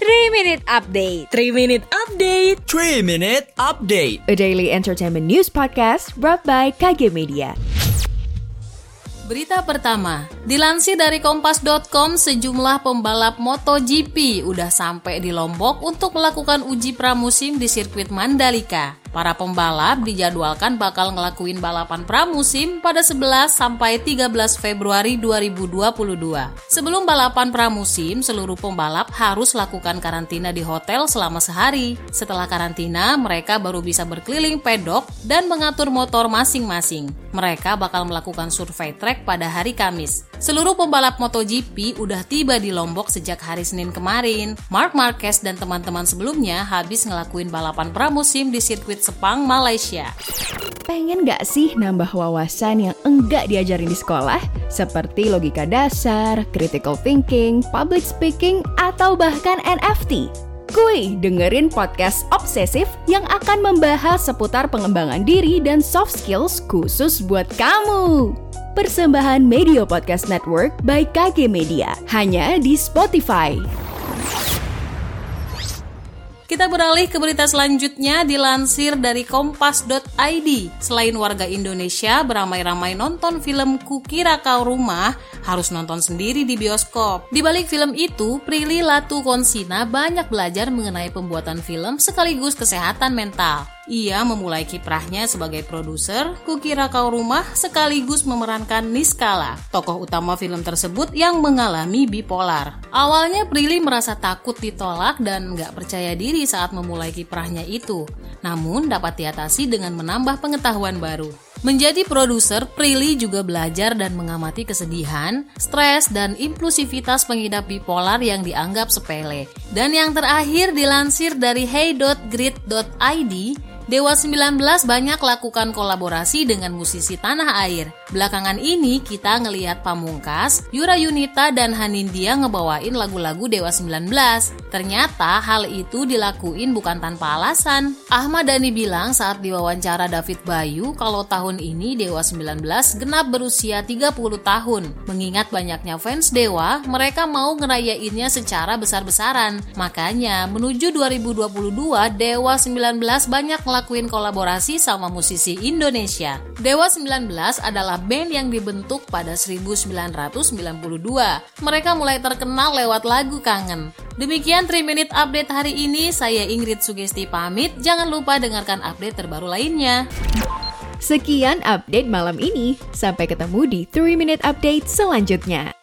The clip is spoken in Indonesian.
3 Minute Update. 3 Minute Update. 3 Minute Update. A daily entertainment news podcast brought by KG Media. Berita pertama, dilansir dari kompas.com sejumlah pembalap MotoGP udah sampai di Lombok untuk melakukan uji pramusim di sirkuit Mandalika. Para pembalap dijadwalkan bakal ngelakuin balapan pramusim pada 11 sampai 13 Februari 2022. Sebelum balapan pramusim, seluruh pembalap harus lakukan karantina di hotel selama sehari. Setelah karantina, mereka baru bisa berkeliling pedok dan mengatur motor masing-masing. Mereka bakal melakukan survei track pada hari Kamis. Seluruh pembalap MotoGP udah tiba di Lombok sejak hari Senin kemarin. Mark Marquez dan teman-teman sebelumnya habis ngelakuin balapan pramusim di sirkuit Sepang, Malaysia. Pengen gak sih nambah wawasan yang enggak diajarin di sekolah? Seperti logika dasar, critical thinking, public speaking, atau bahkan NFT? Kuy, dengerin podcast Obsesif yang akan membahas seputar pengembangan diri dan soft skills khusus buat kamu. Persembahan Media Podcast Network by KG Media, hanya di Spotify. Kita beralih ke berita selanjutnya dilansir dari kompas.id. Selain warga Indonesia beramai-ramai nonton film Kukira Kau Rumah, harus nonton sendiri di bioskop. Di balik film itu, Prilly Latukonsina banyak belajar mengenai pembuatan film sekaligus kesehatan mental. Ia memulai kiprahnya sebagai produser Kukira Kau Rumah sekaligus memerankan Niskala, tokoh utama film tersebut yang mengalami bipolar. Awalnya Prilly merasa takut ditolak dan nggak percaya diri saat memulai kiprahnya itu, namun dapat diatasi dengan menambah pengetahuan baru. Menjadi produser, Prilly juga belajar dan mengamati kesedihan, stres, dan impulsivitas pengidap bipolar yang dianggap sepele. Dan yang terakhir dilansir dari hey.grid.id, Dewa 19 banyak lakukan kolaborasi dengan musisi tanah air. Belakangan ini kita ngeliat Pamungkas, Yura Yunita dan Hanindia ngebawain lagu-lagu Dewa 19. Ternyata hal itu dilakuin bukan tanpa alasan. Ahmad Dhani bilang saat diwawancara David Bayu kalau tahun ini Dewa 19 genap berusia 30 tahun. Mengingat banyaknya fans Dewa, mereka mau ngerayainnya secara besar-besaran. Makanya menuju 2022 Dewa 19 banyak ngelakuin kolaborasi sama musisi Indonesia. Dewa 19 adalah band yang dibentuk pada 1992. Mereka mulai terkenal lewat lagu Kangen. Demikian 3 Minute Update hari ini, saya Ingrid Sugesti pamit. Jangan lupa dengarkan update terbaru lainnya. Sekian update malam ini. Sampai ketemu di 3 Minute Update selanjutnya.